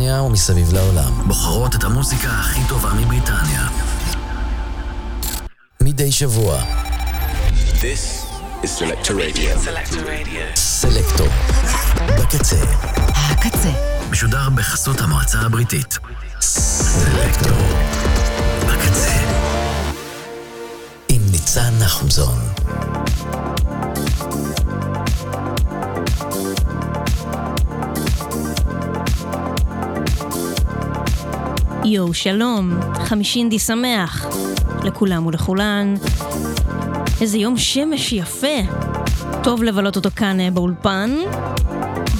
בריטניה ומסביב לעולם. בוחרות את המוזיקה הכי טובה מבריטניה. מדי שבוע. This is Selector Radio. Selector Radio. סלקטור. בקצה. הקצה. משודר בחסות המועצה הבריטית. סלקטור. בקצה. עם ניצן נחומזון. יואו, שלום, חמישינדי שמח לכולם ולכולן. איזה יום שמש יפה. טוב לבלות אותו כאן אה, באולפן.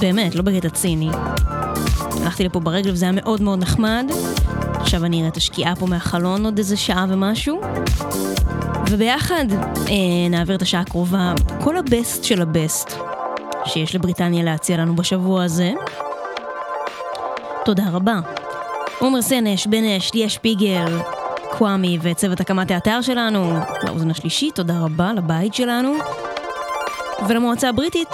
באמת, לא בקטע ציני. הלכתי לפה ברגל וזה היה מאוד מאוד נחמד. עכשיו אני אראה את השקיעה פה מהחלון עוד איזה שעה ומשהו. וביחד אה, נעביר את השעה הקרובה כל הבסט של הבסט שיש לבריטניה להציע לנו בשבוע הזה. תודה רבה. עומר סנש, בנש, ליה שפיגל, קוואמי וצוות הקמת האתר שלנו, לאוזן השלישית, תודה רבה לבית שלנו. ולמועצה הבריטית,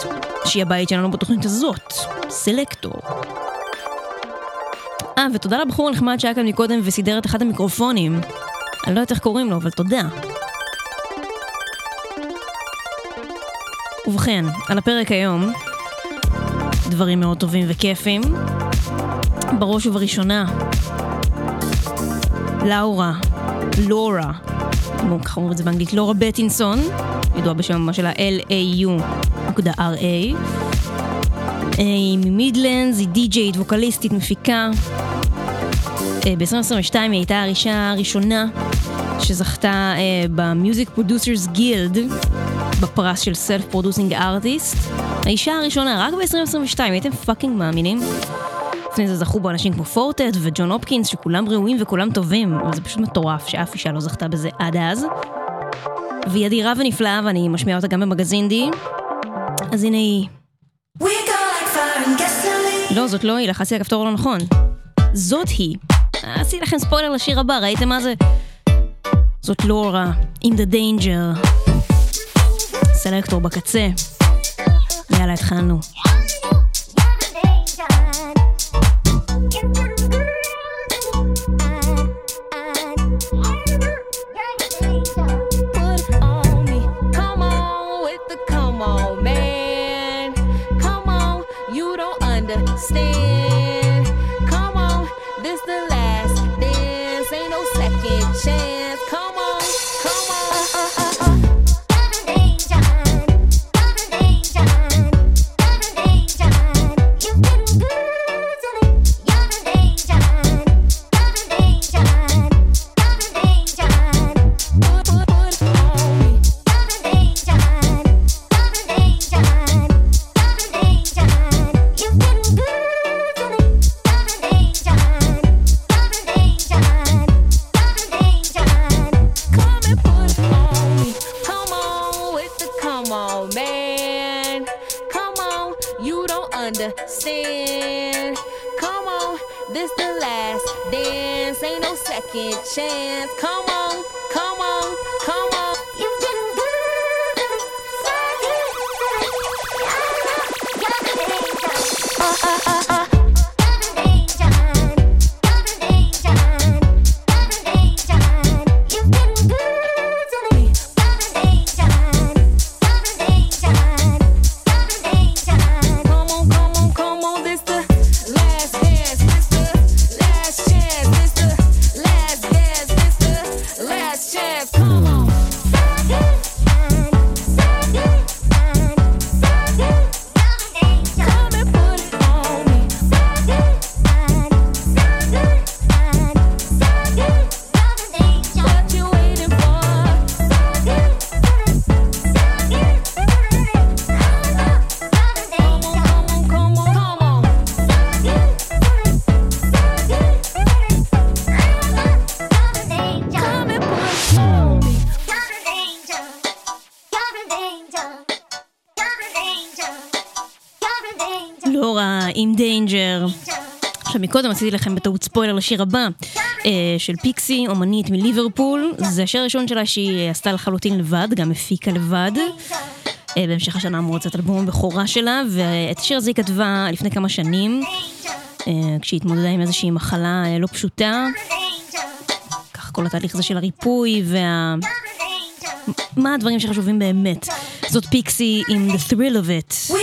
שהיא הבית שלנו בתוכנית הזאת, סלקטור. אה, ותודה לבחור הנחמד שהיה כאן מקודם וסידר את אחד המיקרופונים. אני לא יודעת איך קוראים לו, אבל תודה. ובכן, על הפרק היום, דברים מאוד טובים וכיפים. בראש ובראשונה, לאורה, לורה, ככה אומרים את זה באנגלית, לורה בטינסון, ידועה בשם שלה L-A-U.R-A. היא ממידלנדס, היא די-ג'יית, ווקליסטית, מפיקה. ב-2022 היא הייתה האישה הראשונה שזכתה ב Music Producers Guild בפרס של self producing artist. האישה הראשונה, רק ב-2022, הייתם fucking מאמינים? לפני זה זכו בו אנשים כמו Four Tet וג'ון הופקינס, שכולם ראויים וכולם טובים, אבל זה פשוט מטורף שאף אישה לא זכתה בזה עד אז. והיא אדירה ונפלאה, ואני משמיעה אותה גם במגזין די. אז הנה היא. לא, זאת לא היא, לחצתי על הכפתור לא נכון. זאת היא. עשיתי לכם ספוילר לשיר הבא, ראיתם מה זה? זאת לורה, עם The Danger. סלקטור בקצה. יאללה, התחלנו. מקודם עשיתי לכם בטעות ספוילר לשיר הבא אה, של פיקסי, אומנית מליברפול. זה השיר הראשון שלה שהיא עשתה לחלוטין לבד, גם הפיקה לבד. אה, בהמשך השנה אמורה לצאת אלבום הבכורה שלה, ואת השיר הזה היא כתבה לפני כמה שנים. אה, כשהיא התמודדה עם איזושהי מחלה לא פשוטה. ככה כל התהליך הזה של הריפוי וה... מה הדברים שחשובים באמת. זאת פיקסי עם The Thrill of It.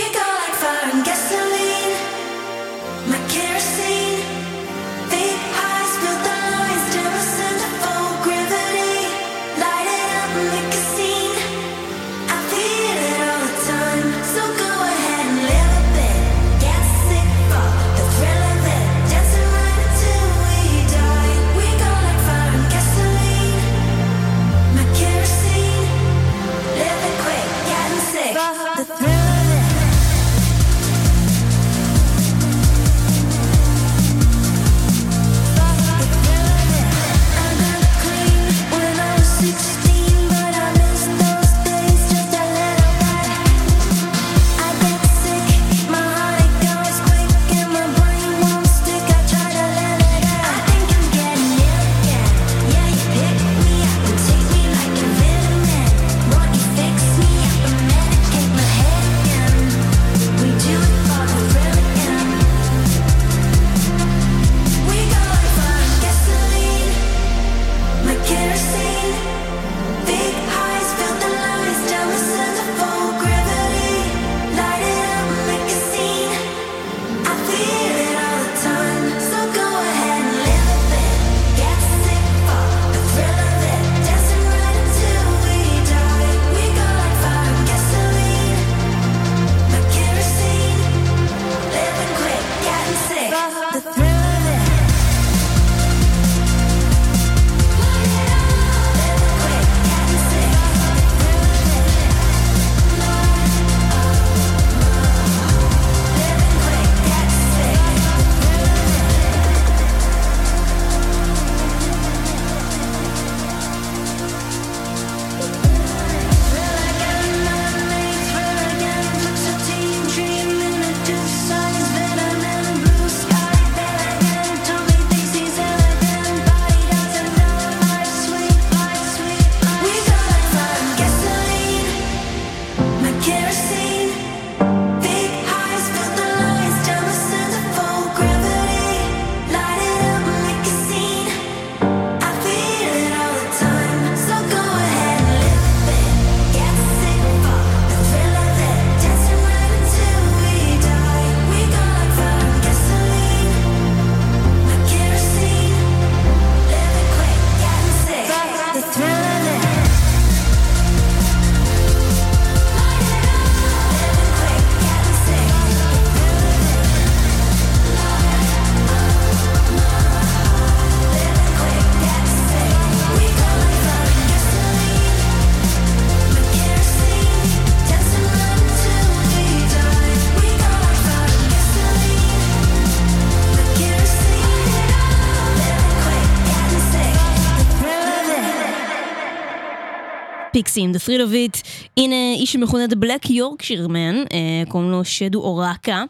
It. פיקסים, The Thrill of It. הנה איש שמכונה The Black Yorkshire Man, אה, קוראים לו שדו אורקה.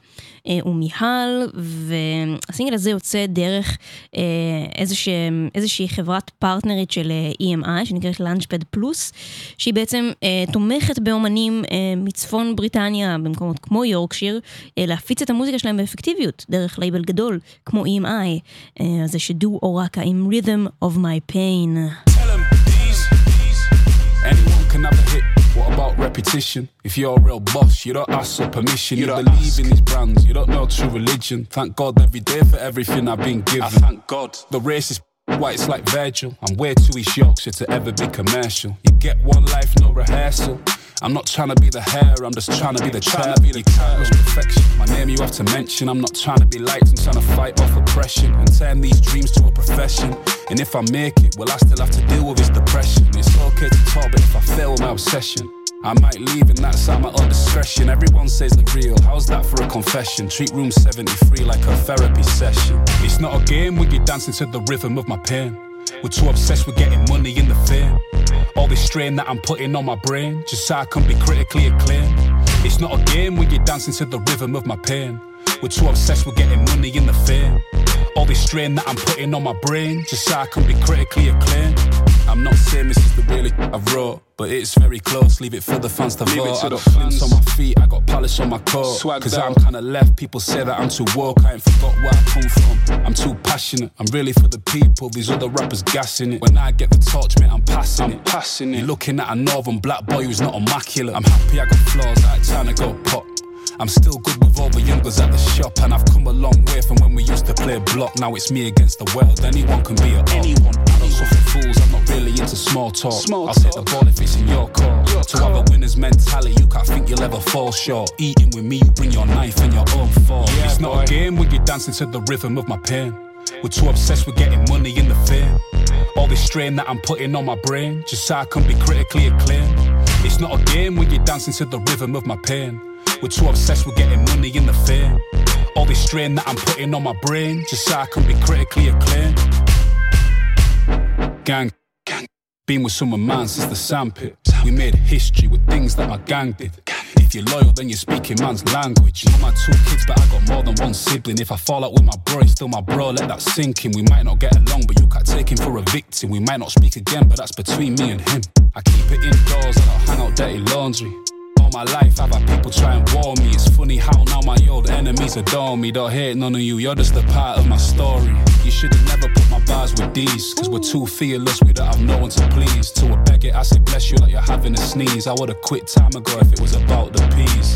אה, הוא מיהל, והסינגל הזה יוצא דרך אה, איזושה, איזושהי חברת פרטנרית של אה, EMI, שנקראת Launchpad פלוס, שהיא בעצם אה, תומכת באומנים אה, מצפון בריטניה, במקומות כמו יורקשיר, אה, להפיץ את המוזיקה שלהם באפקטיביות, דרך לייבל גדול, כמו EMI. אה, אז זה שדו אורקה עם Rhythm of My Pain. Tell 'em these, anyone can have a hit. What about repetition? If you're a real boss, you don't ask for permission. You, don't believe ask. in these brands, you don't know true religion. Thank God every day for everything I've been given. I thank God. The race is white, it's like Virgil. I'm way too East Yorkshire to ever be commercial. You get one life, no rehearsal. I'm not trying to be the hair, I'm just trying to be the Trying to be the You rush perfection. My name you have to mention. I'm not trying to be liked, I'm trying to fight off oppression and turn these dreams to a profession. And if I make it, well, I still have to deal with. It's but if I fail my obsession, I might leave and that's at my own discretion. Everyone says the real, how's that for a confession? Treat room 73 like a therapy session. It's not a game when you're dancing to the rhythm of my pain. We're too obsessed with getting money in the fame. All this strain that I'm putting on my brain, just so I can be critically acclaimed. It's not a game when you're dancing to the rhythm of my pain. We're too obsessed with getting money in the fame. All this strain that I'm putting on my brain, just so I can be critically acclaimed. I'm not saying this is the real I wrote, but it's very close. Leave it for the fans to Leave vote. I got flints on my feet, I got polish on my coat. Swagged Cause out. I'm kinda left, people say that I'm too woke. I ain't forgot where I come from. I'm too passionate, I'm really for the people. These other rappers gassing it. When I get the torch, man, I'm passing I'm it. passing it. You're looking at a northern black boy who's not immaculate. I'm happy I got flaws, I ain't trying to go pop. I'm still good with all the youngers at the shop, and I've come a long way from when we used to play block. Now it's me against the world. Anyone can be a. Anyone, Don't suffer fools. I'm not really into small talk. Small I'll take the ball if it's in your court. Your to have a winner's mentality, you can't think you'll ever fall short. Eating with me, you bring your knife and your own fork. Yeah, it's not boy. a game when you're dancing to the rhythm of my pain. We're too obsessed with getting money in the fame. All this strain that I'm putting on my brain, just so I can be critically acclaimed. It's not a game when you're dancing to the rhythm of my pain. We're too obsessed with getting money in the fame. All this strain that I'm putting on my brain, just so I can be critically acclaimed. Gang, gang, been with some of mine since the sandpit. We made history with things that my gang did. If you're loyal, then you're speaking man's language. Not my two kids, but I got more than one sibling. If I fall out with my bro, he's still my bro, let that sink in. We might not get along, but you can't take him for a victim. We might not speak again, but that's between me and him. I keep it indoors, I don't hang out dirty laundry. All my life I've had people try and warn me. It's funny how now my old enemies adore me. Don't hate none of you, you're just a part of my story. You should have never bars with these. Cause we're too fearless, we don't have no one to please. To a beg it, I say bless you like you're having a sneeze. I would've quit time ago if it was about the peas.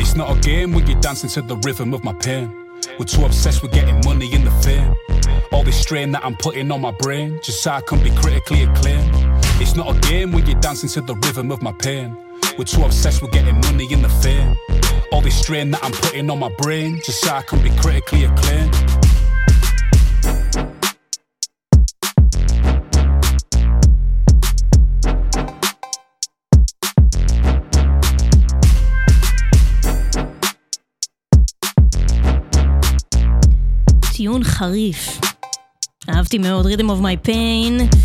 It's not a game when you're dancing to the rhythm of my pain. We're too obsessed with getting money in the fame. All this strain that I'm putting on my brain, just so I can be critically acclaimed. It's not a game when you're dancing to the rhythm of my pain. We're too obsessed with getting money in the fame. All this strain that I'm putting on my brain, just so I can be critically acclaimed. טיעון חריף. אהבתי מאוד, Rhythm of my pain.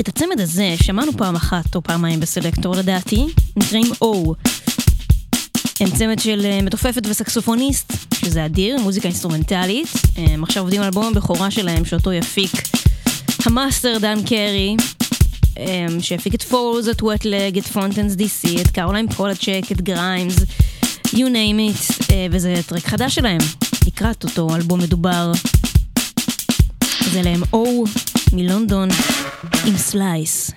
את הצמד הזה שמענו פעם אחת או פעמיים בסלקטור לדעתי, נקראים O. הם צמד של אה, מתופפת וסקסופוניסט, שזה אדיר, מוזיקה אינסטרומנטלית. הם עכשיו עובדים על אלבום הבכורה שלהם, שאותו יפיק המאסטר דן קרי, שהפיק את Foals, את Wet Leg, את Fontaines DC, את קרוליין פולצ'ק, את גריימס, you name it, אה, וזה טרק חדש שלהם, לקראת אותו אלבום מדובר. זה להם O מלונדון עם סלייס.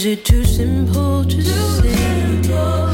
Is it too simple to too say? Simple.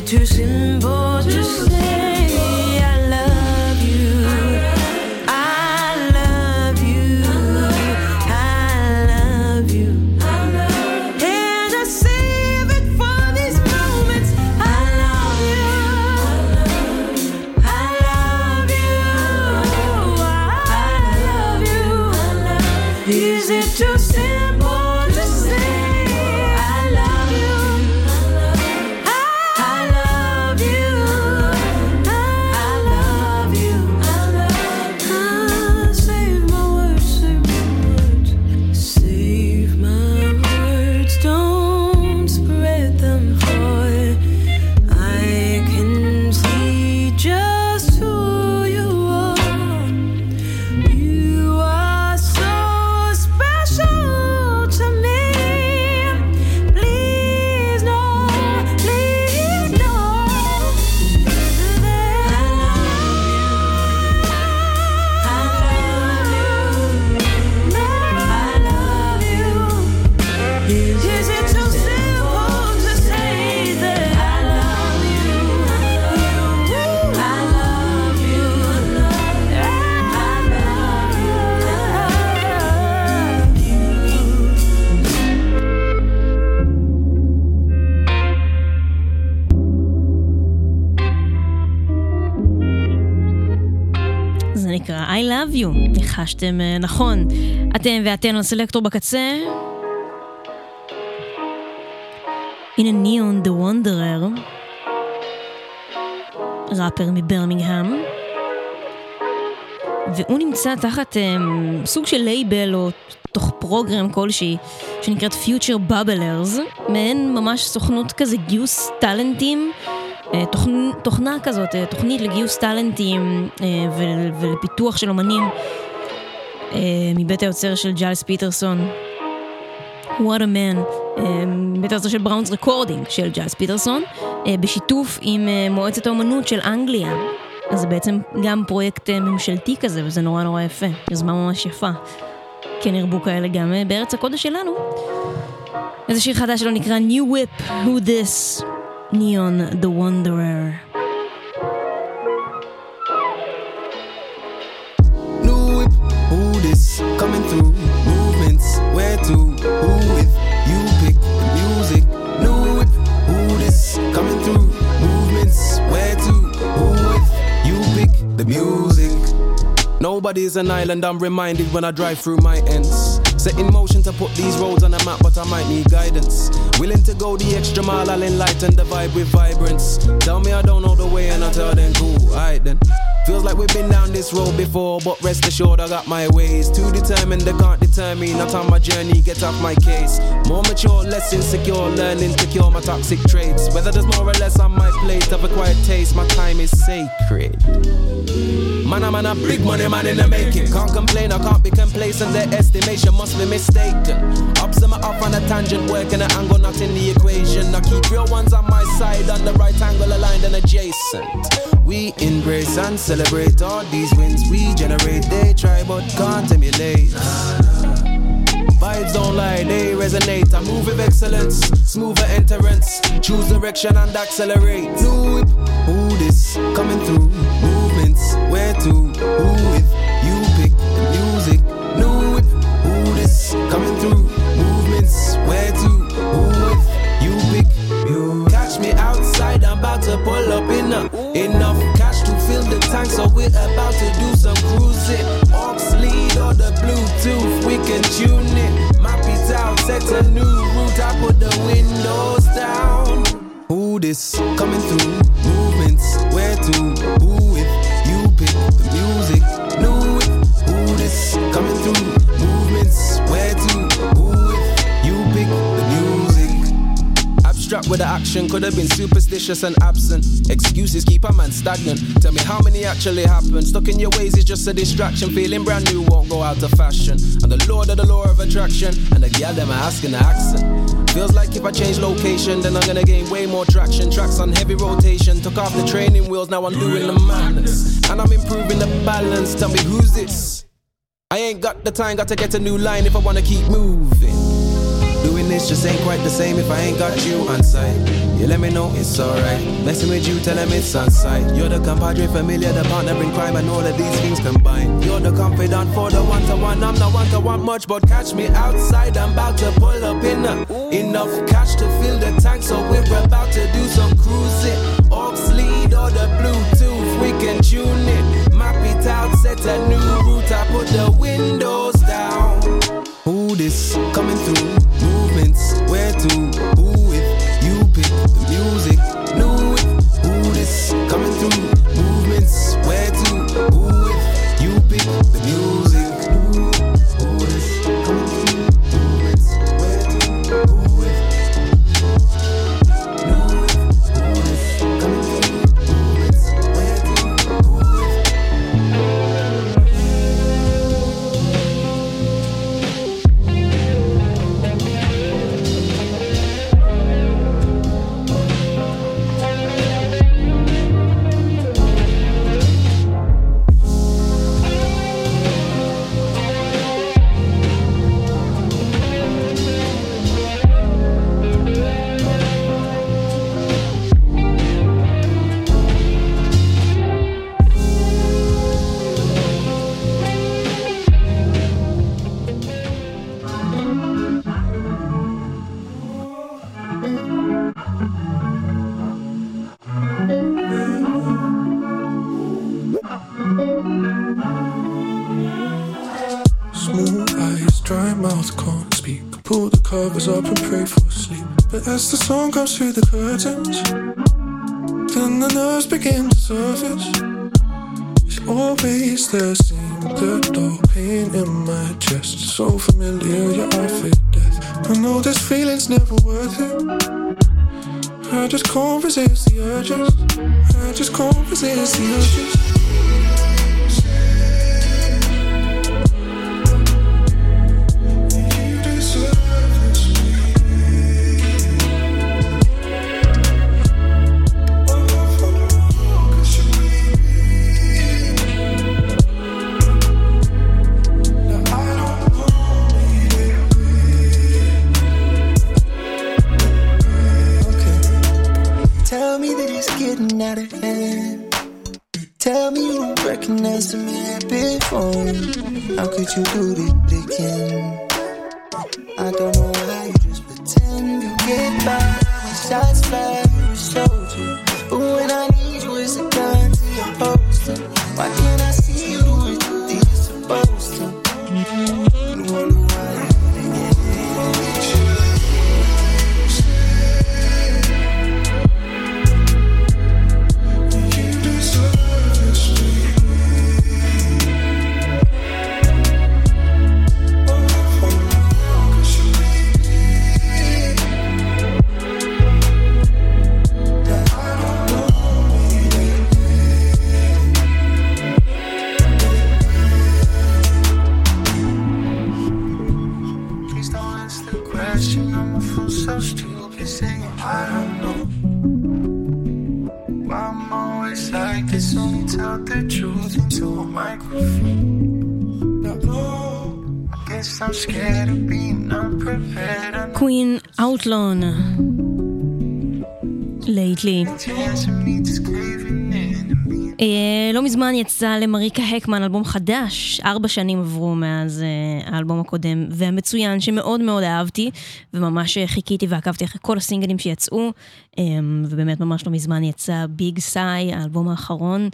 les dieux שאתם, אה, נכון, אתם ואתן על סלקטור בקצה. In a neon the wanderer. ראפר מברמינגהם, והוא נמצא תחת um, סוג של לייבל או תוך program כלשהי, שנקראת Future Bubblers, מעין ממש סוכנות כזה גיוס טאלנטים. אה, תוכנה כזאת, תוכנית לגיוס טאלנטים ולפיתוח של אומנים uh, מבית היוצר של ג'יילס פיטרסון. What a Man, אה, בית היוצר של Brownswood Recordings של ג'יילס פיטרסון, אה, בשיתוף עם מועצת האומנות של אנגליה. אז זה בעצם גם פרויקט ממשלתי כזה, וזה נורא נורא יפה. יוזמה ממש יפה. כן ירבו כאלה גם בארץ הקודש שלנו. איזה שיר חדש שלו נקרא New Whip, Who This? Neon the Wanderer. Nobody is an island, I'm reminded when I drive through my ends. Set in motion to put these roads on a map, but I might need guidance. Willing to go the extra mile, I'll enlighten the vibe with vibrance. Tell me I don't know the way, and I tell them cool, alright then. Feels like we've been down this road before, but rest assured I got my ways. Too determined, they can't deter me. Not on my journey, get off my case. More mature, less insecure, learning to cure my toxic traits. Whether there's more or less on my plate, of a quiet taste, my time is sacred. Man, I'm a big money man in the making. Can't complain, I can't be complacent. Their estimation must be mistaken. Ups and off on a tangent, working an angle, not in the equation. I keep real ones on my side, on the right angle, aligned and adjacent. We embrace and celebrate all these wins we generate. They try but can't emulate. Vibes don't lie, they resonate. I move with excellence, smoother entrance. Choose direction and accelerate. New whip, who this coming through? To? Who with? You pick the music. New whip, who this coming through? Movements, where to? Who with? You pick. You catch me outside, I'm about to pull up in a, enough cash to fill the tank, so we're about to do some cruising. Aux lead or the Bluetooth, we can tune in. Map it out, set a new route. I put the windows down. Who this coming through? Movements, where to? Who with? The music, knew it. Who this coming through. With the action, could have been superstitious and absent. Excuses keep a man stagnant. Tell me how many actually happen. Stuck in your ways is just a distraction. Feeling brand new won't go out of fashion. And the lord of the law of attraction. And the gal them are asking the accent. Feels like if I change location, then I'm gonna gain way more traction. Tracks on heavy rotation. Took off the training wheels, now I'm doing the madness. And I'm improving the balance. Tell me who's this? I ain't got the time, got to get a new line if I wanna keep moving. This just ain't quite the same if I ain't got you on site. You let me know it's alright. Messing with you, tell them it's on sight. You're the compadre familiar, the partner in crime, and all of these things combined. You're the confidant for the one to one. I'm not one to want much, but catch me outside. I'm about to pull up in a, enough cash to fill the tank, so we're about to do some cruising. Aux lead or the Bluetooth, we can tune it. Map it out, set a new route. I put the windows down. Who this coming through? Where to? Who with? You pick the music. As the song comes through the curtains, then the nerves begin to surface. It's always the same, the dull pain in my chest. So familiar, yeah, I fear death. I know this feeling's never worth it. I just can't resist the urges. I just can't resist the urges. קווין אאוטלון. לייטלי. לא מזמן יצא למריקה הקמן אלבום חדש, ארבע שנים עברו מאז אה, האלבום הקודם, והמצוין שמאוד מאוד אהבתי, וממש אה, חיכיתי ועקבתי אחרי כל הסינגלים שיצאו, אה, ובאמת ממש לא מזמן יצא Big Sigh, האלבום האחרון,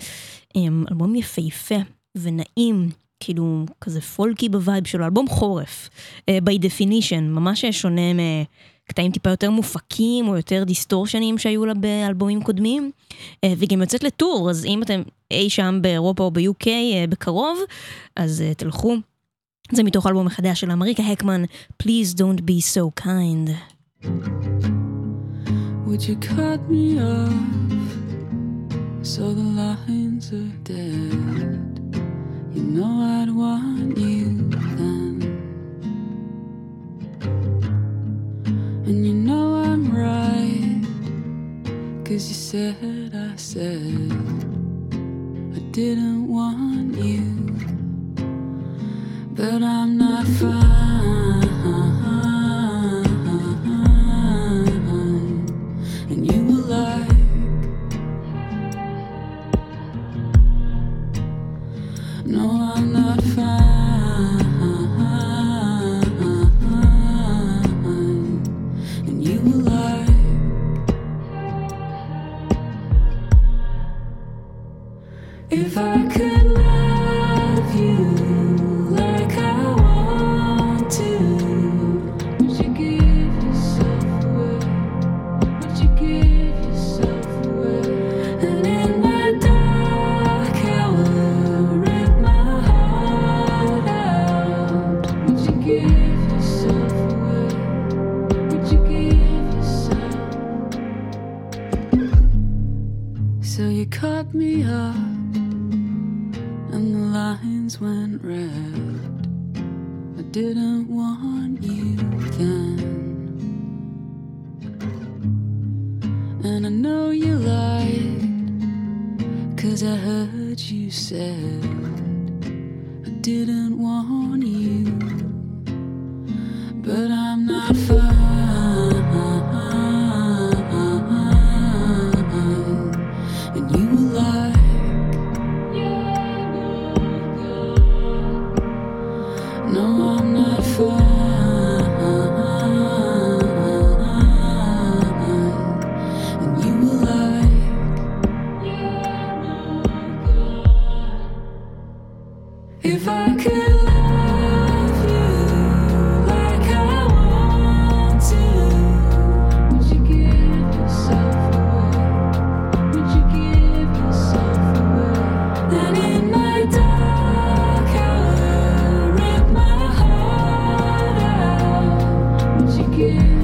אלבום יפהפה ונעים. כאילו כזה פולקי ב vibe שלו, אלבום חורף, אה, by definition, ממש שונה מקטעים טיפה יותר מופקים או יותר דיסטורשנים שהיו לה באלבומים קודמים, אה, והיא גם יוצאת לטור, אז אם אתם אי שם באירופה או ב-UK אה, בקרוב, אז תלכו. זה מתוך האלבום החדש של אמריקה הקמן, Please don't be so kind. Would you cut me off so the lines are dead? You know I'd want you then. And you know I'm right, cause you said I said I didn't want you, but I'm not fine. No, I'm not fine. again.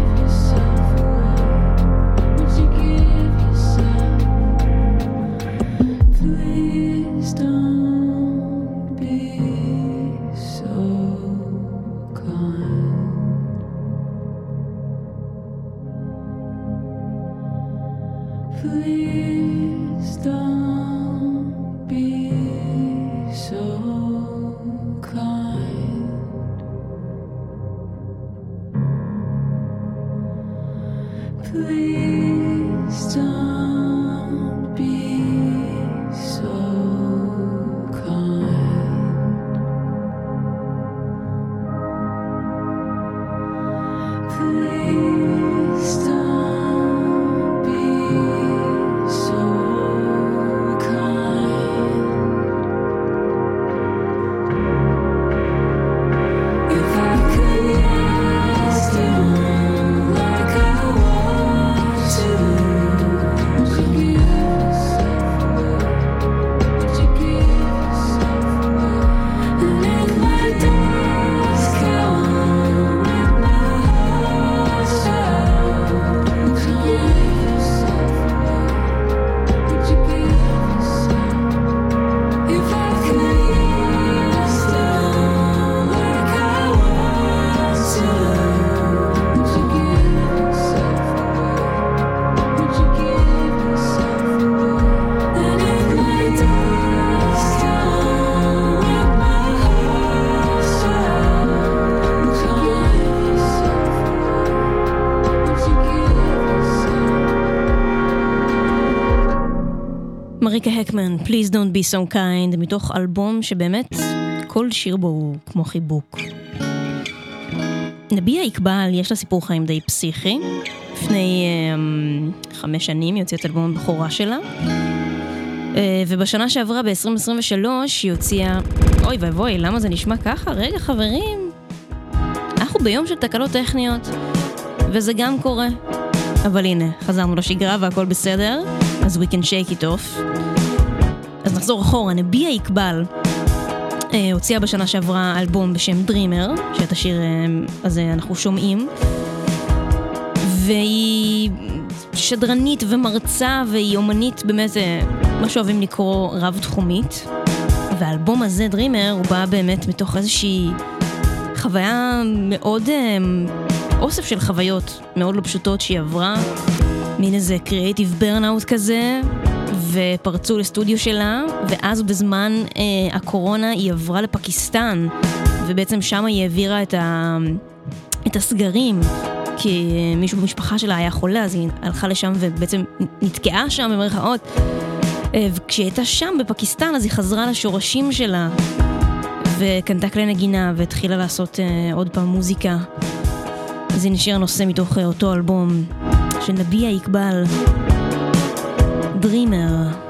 מריקה הקמן, Please Don't Be So Kind, מתוך אלבום שבאמת כל שיר בו הוא כמו חיבוק. נביע אקבal, יש לה סיפור חיים די פסיכי. לפני um, חמש שנים היא הוציאה את אלבום הבכורה שלה. Uh, ובשנה שעברה, ב-2023, היא הוציאה... אוי ואבוי, למה זה נשמע ככה? רגע, חברים. אנחנו ביום של תקלות טכניות, וזה גם קורה. אבל הנה, חזרנו לשגרה והכל בסדר, אז we can shake it off. אז נחזור אחורה, נביע אקבal. אה, הוציאה בשנה שעברה אלבום בשם Dreamer, שאת השיר אה, הזה אנחנו שומעים. והיא שדרנית ומרצה והיא אומנית באמת, אה, מה שאוהבים לקרוא רב-תחומית. והאלבום הזה, Dreamer, הוא בא באמת מתוך איזושהי חוויה מאוד, אוסף של חוויות מאוד לא פשוטות שהיא עברה. מין איזה קריאייטיב ברנאוט כזה, ופרצו לסטודיו שלה, ואז בזמן אה, הקורונה היא עברה לפקיסטן, ובעצם שם היא העבירה את, ה, את הסגרים, כי אה, מישהו במשפחה שלה היה חולה, אז היא הלכה לשם ובעצם נתקעה שם במרכאות. אה, וכשהיא הייתה שם בפקיסטן, אז היא חזרה לשורשים שלה, וקנתה כלי נגינה, והתחילה לעשות אה, עוד פעם מוזיקה. אז הנה שיר הנושא מתוך אה, אותו אלבום של נביע אקבal. Dreamer.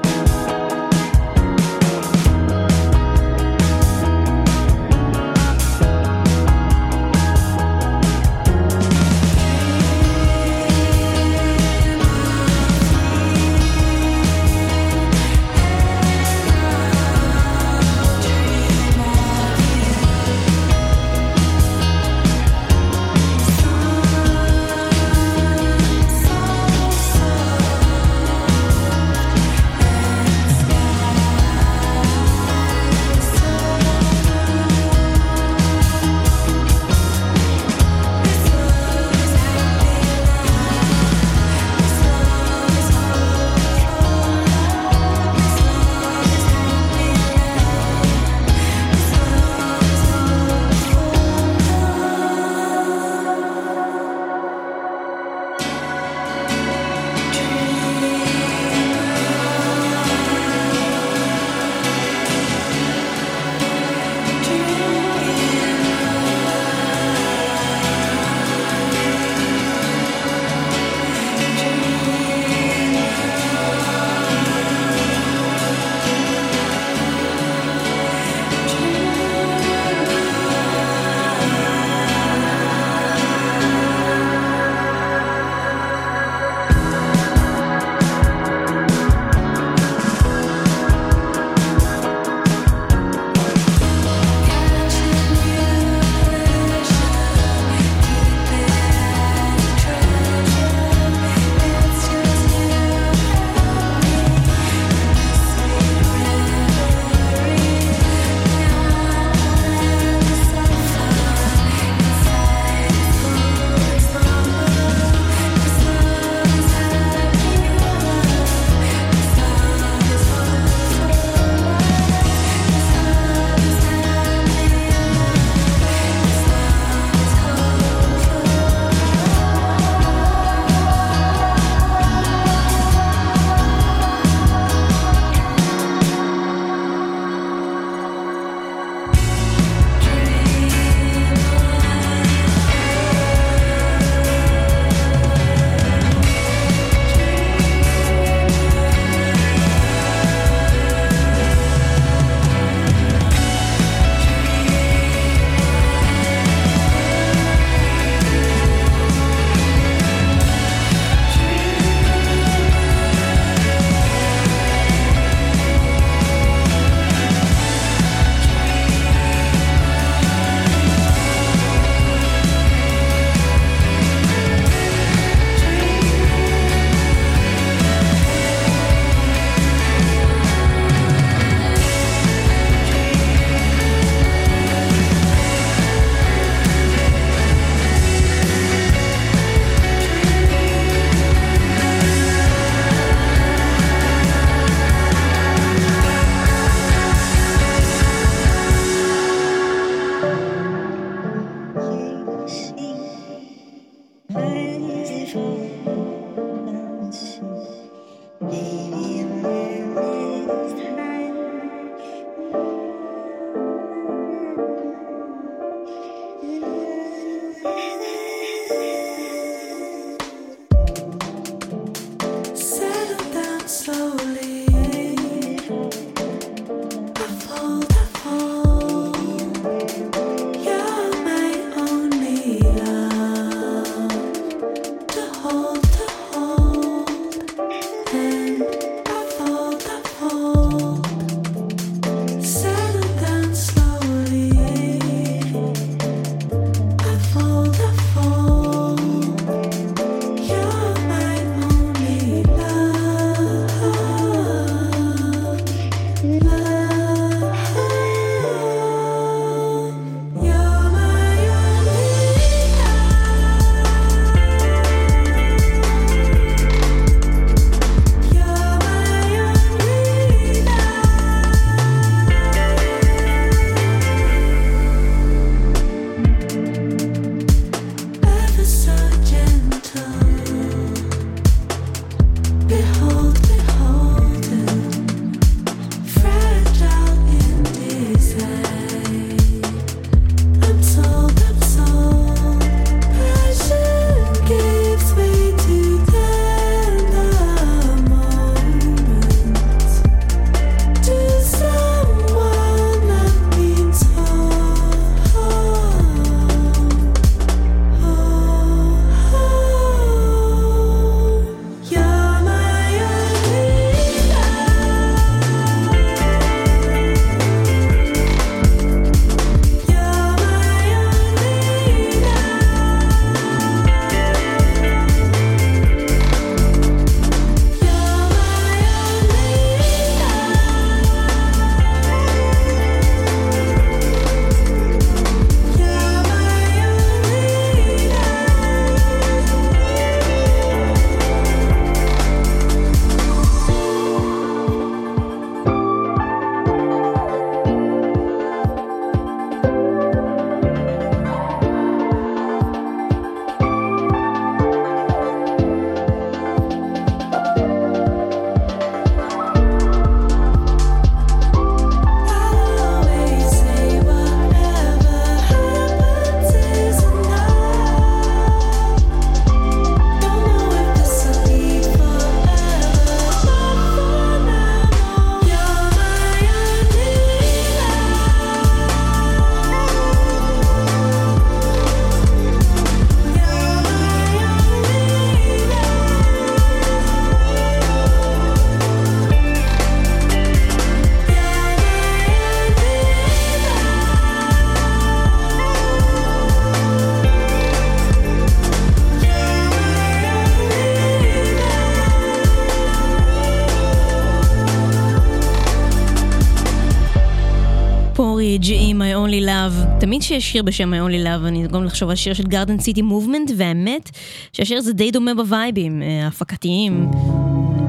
תמיד כשיש שיר בשם My Only Love, אני גם לחשוב על שיר של גארדן סיטי מובמנט, והאמת שהשיר הזה די דומה בווייבים אה, ההפקתיים.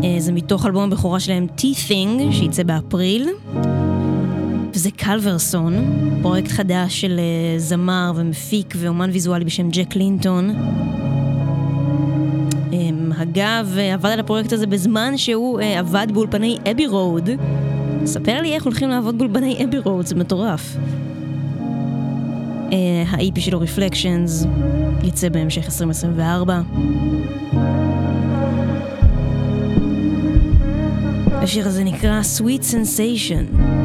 אה, זה מתוך אלבום הבכורה שלהם T-Thing, שייצא באפריל. וזה קלברסון, פרויקט חדש של אה, זמר ומפיק ואומן ויזואלי בשם ג'ק לינטון. אמ, אגב, אה, עבד על הפרויקט הזה בזמן שהוא אה, עבד באולפני Abbey Road. ספר לי איך הולכים לעבוד באולפני אבי רוד, זה מטורף. אה, ה-EP שלו Reflections יצא בהמשך 2024. השיר הזה נקרא Sweet Sensation.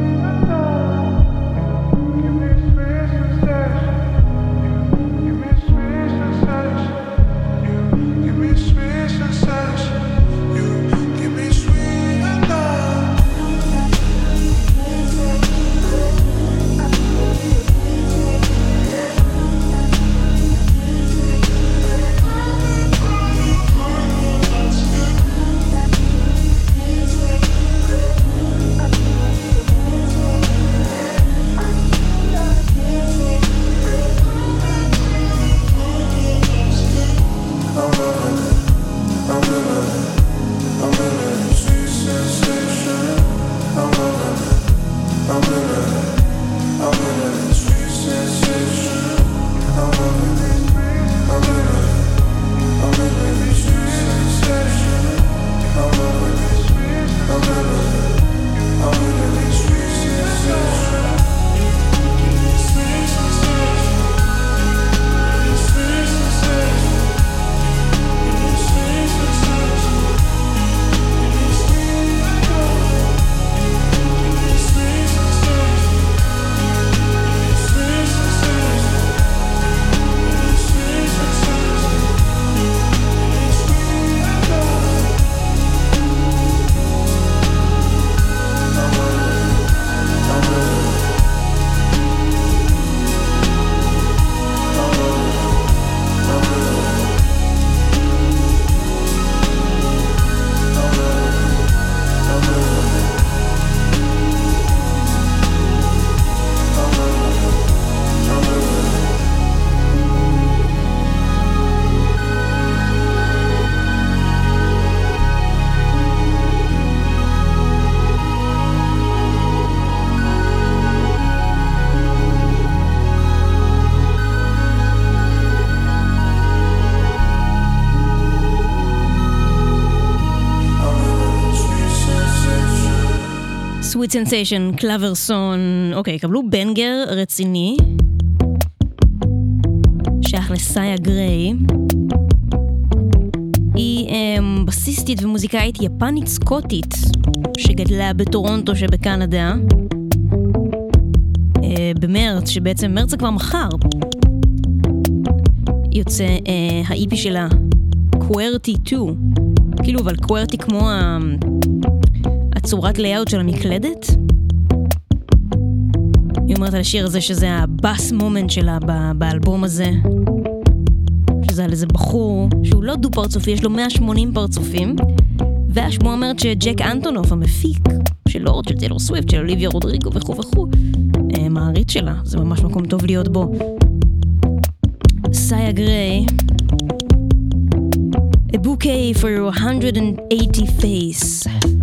Sweet Sensation, קלברסון, אוקיי, קבלו בנגר רציני. שייך לסאיה גריי. היא um, בסיסטית ומוזיקאית יפנית סקוטית, שגדלה בטורונטו שבקנדה. Uh, במרץ, שבעצם מרץ זה כבר מחר. יוצא uh, האיפי שלה, קוורטי 2. כאילו, אבל QWERTY כמו ה... הצורת layout של המקלדת. היא אומרת על השיר הזה שזה ה bass moment שלה באלבום הזה. שזה על איזה בחור שהוא לא דו פרצופי, יש לו 180 פרצופים. והשמועה אומרת שג'ק אנטונוף, המפיק של לורד, של טיילור סוויפט, של אוליביה רודריגו וכו' וכו', אה, מעריץ שלה, זה ממש מקום טוב להיות בו. סאיה גריי, A bouquet for your 180 face.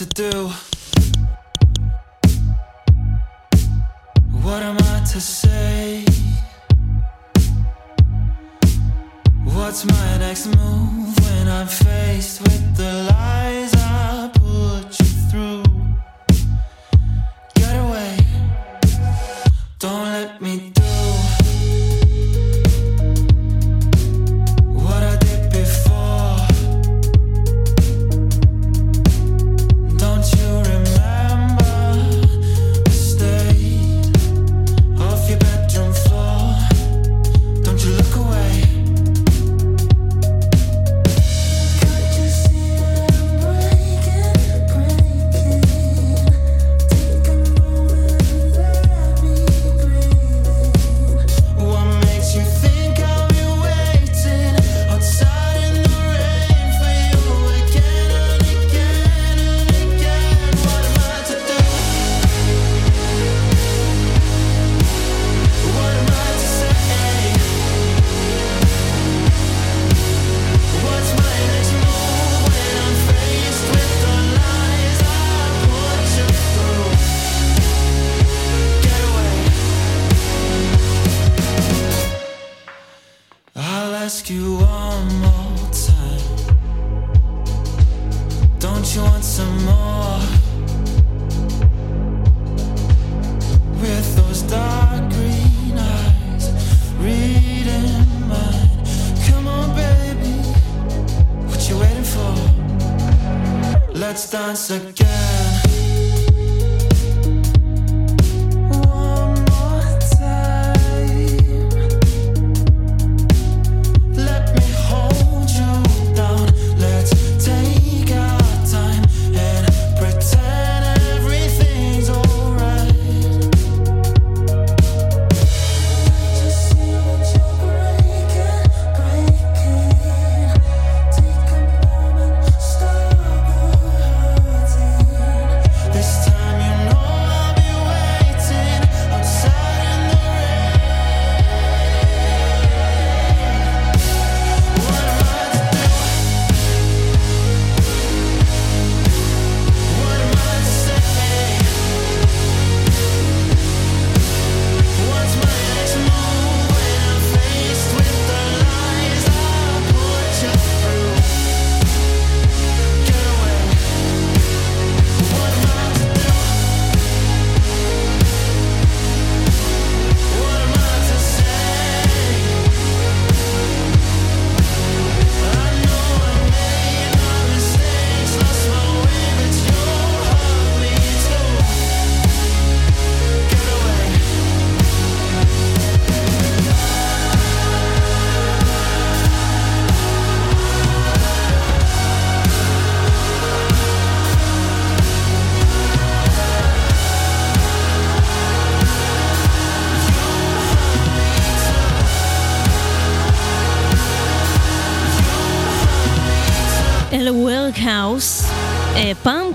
to do.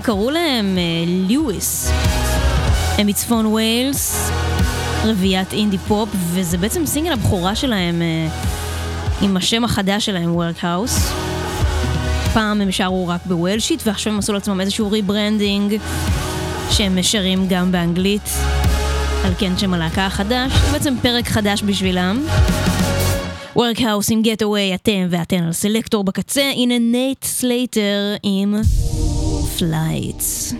קראו להם אה, ליוויס. הם מצפון וויילס, רביעיית אינדי פופ, וזה בעצם סינגל הבכורה שלהם אה, עם השם החדש שלהם, Workhouse. פעם הם שרו רק בוולשית, ועכשיו הם עשו לעצמם איזשהו rebranding, שהם שרים גם באנגלית, על כן שם הלהקה החדש, זה בעצם פרק חדש בשבילם. Workhouse עם Getaway, אתם ואתן על סלקטור בקצה, הנה נייט סלייטר עם... Flights.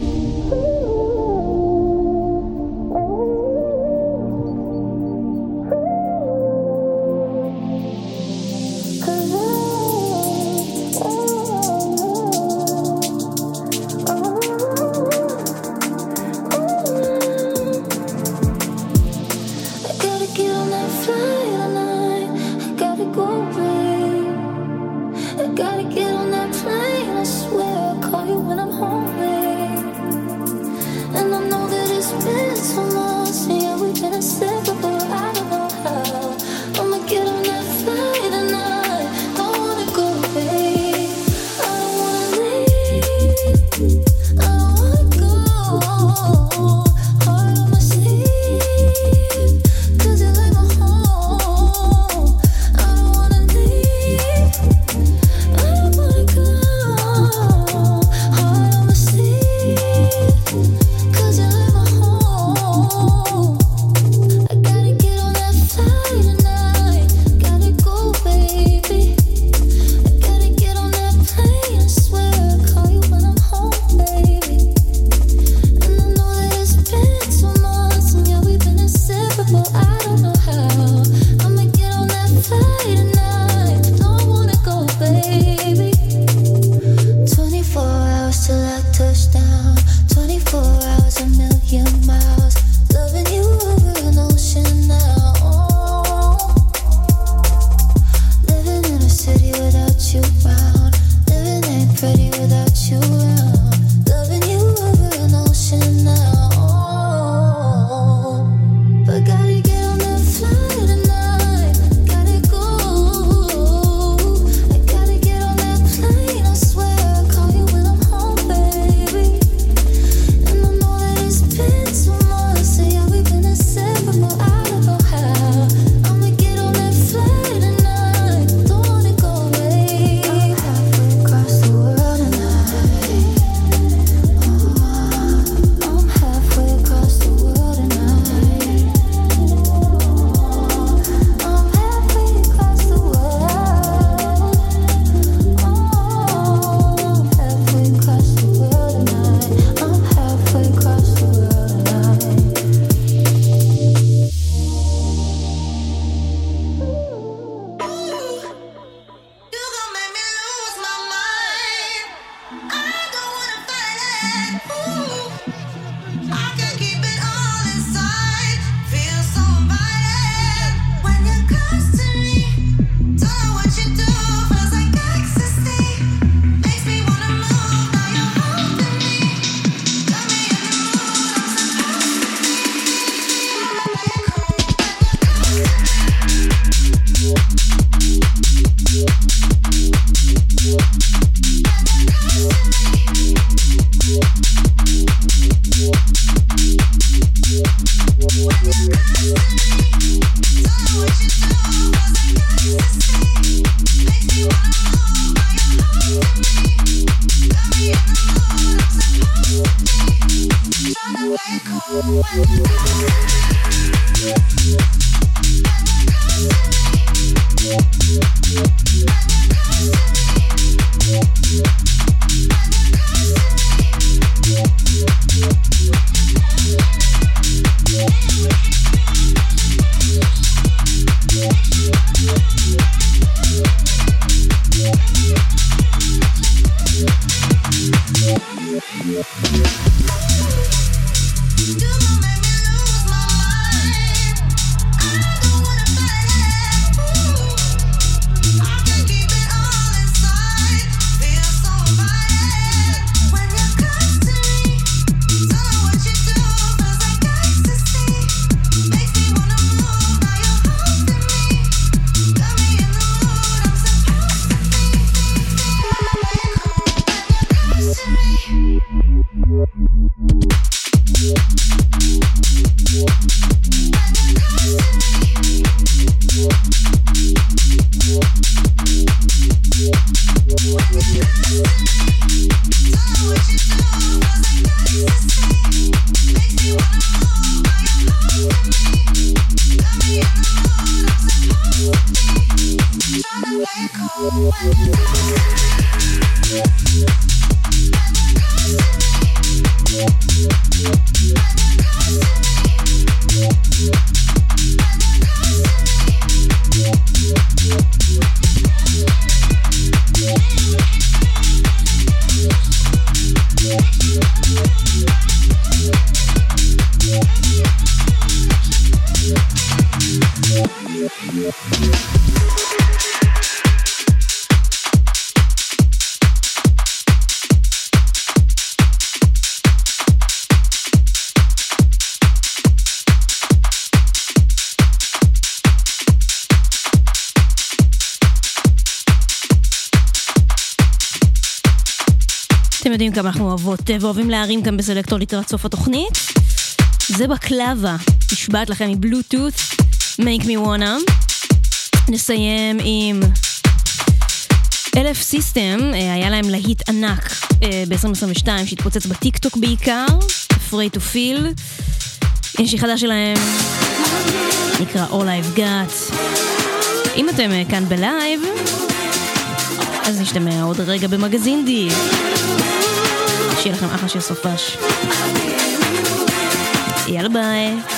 אתם יודעים כמה אנחנו אוהבות ואוהבים להרים כאן בסלקטור לקראת סוף התוכנית? זה בקלאבה, נשבעת לכם מבלוטות, make me wanna. נסיים עם LF System, אה, היה להם להיט ענק אה, ב-2022 שהתפוצץ בטיקטוק בעיקר, Afraid to Feel. יש לי חדש שלהם, נקרא All I've Got. אם אתם אה, כאן בלייב, אז נשתמע עוד רגע במגזין די. שיהיה לכם אחלה של סופש. יאללה ביי.